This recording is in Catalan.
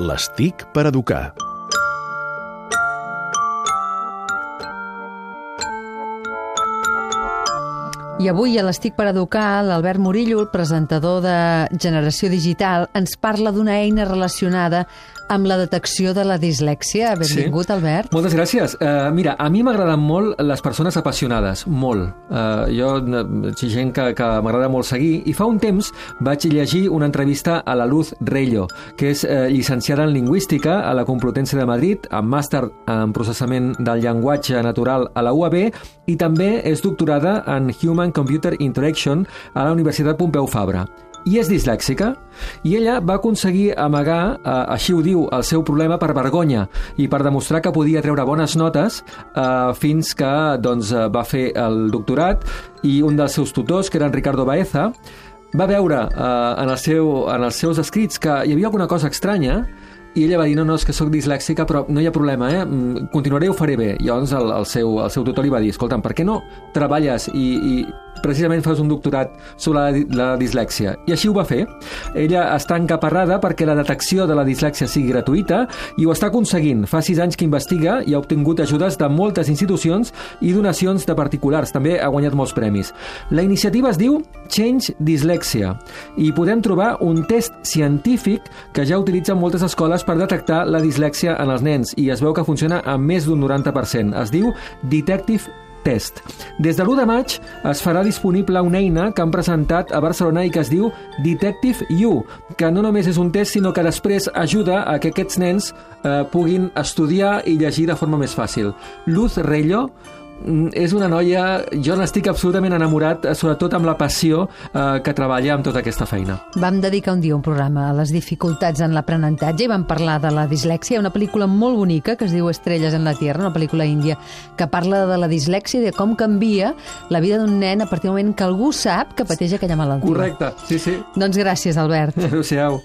Les TIC per educar. I avui a l'Estic per Educar, l'Albert Murillo, el presentador de Generació Digital, ens parla d'una eina relacionada amb la detecció de la dislèxia. Benvingut, sí. Albert. Moltes gràcies. Uh, mira, a mi m'agraden molt les persones apassionades, molt. Uh, jo, hi gent que, que m'agrada molt seguir, i fa un temps vaig llegir una entrevista a la Luz Rello, que és uh, llicenciada en Lingüística a la Complutense de Madrid, amb màster en processament del llenguatge natural a la UAB, i també és doctorada en Human Computer Interaction a la Universitat Pompeu Fabra i és dislèxica i ella va aconseguir amagar, eh, així ho diu, el seu problema per vergonya i per demostrar que podia treure bones notes eh, fins que doncs, eh, va fer el doctorat i un dels seus tutors, que era en Ricardo Baeza, va veure eh, en, el seu, en els seus escrits que hi havia alguna cosa estranya i ella va dir, no, no, és que sóc dislèxica, però no hi ha problema, eh? Mm, continuaré i ho faré bé. I llavors el, el, seu, el seu tutor li va dir, escolta'm, per què no treballes i, i precisament fas un doctorat sobre la, la dislèxia. I així ho va fer. Ella està encaparrada perquè la detecció de la dislèxia sigui gratuïta i ho està aconseguint. Fa sis anys que investiga i ha obtingut ajudes de moltes institucions i donacions de particulars. També ha guanyat molts premis. La iniciativa es diu Change Dislexia i podem trobar un test científic que ja utilitzen moltes escoles per detectar la dislèxia en els nens i es veu que funciona amb més d'un 90%. Es diu Detective Test. Des de l'1 de maig es farà disponible una eina que han presentat a Barcelona i que es diu Detective U, que no només és un test, sinó que després ajuda a que aquests nens eh, puguin estudiar i llegir de forma més fàcil. Luz Rello és una noia, jo n'estic absolutament enamorat, sobretot amb la passió eh, que treballa amb tota aquesta feina. Vam dedicar un dia un programa a les dificultats en l'aprenentatge i vam parlar de la dislèxia, una pel·lícula molt bonica que es diu Estrelles en la Tierra, una pel·lícula índia que parla de la dislèxia i de com canvia la vida d'un nen a partir del moment que algú sap que pateix aquella malaltia. Correcte, sí, sí. Doncs gràcies, Albert. Adéu-siau.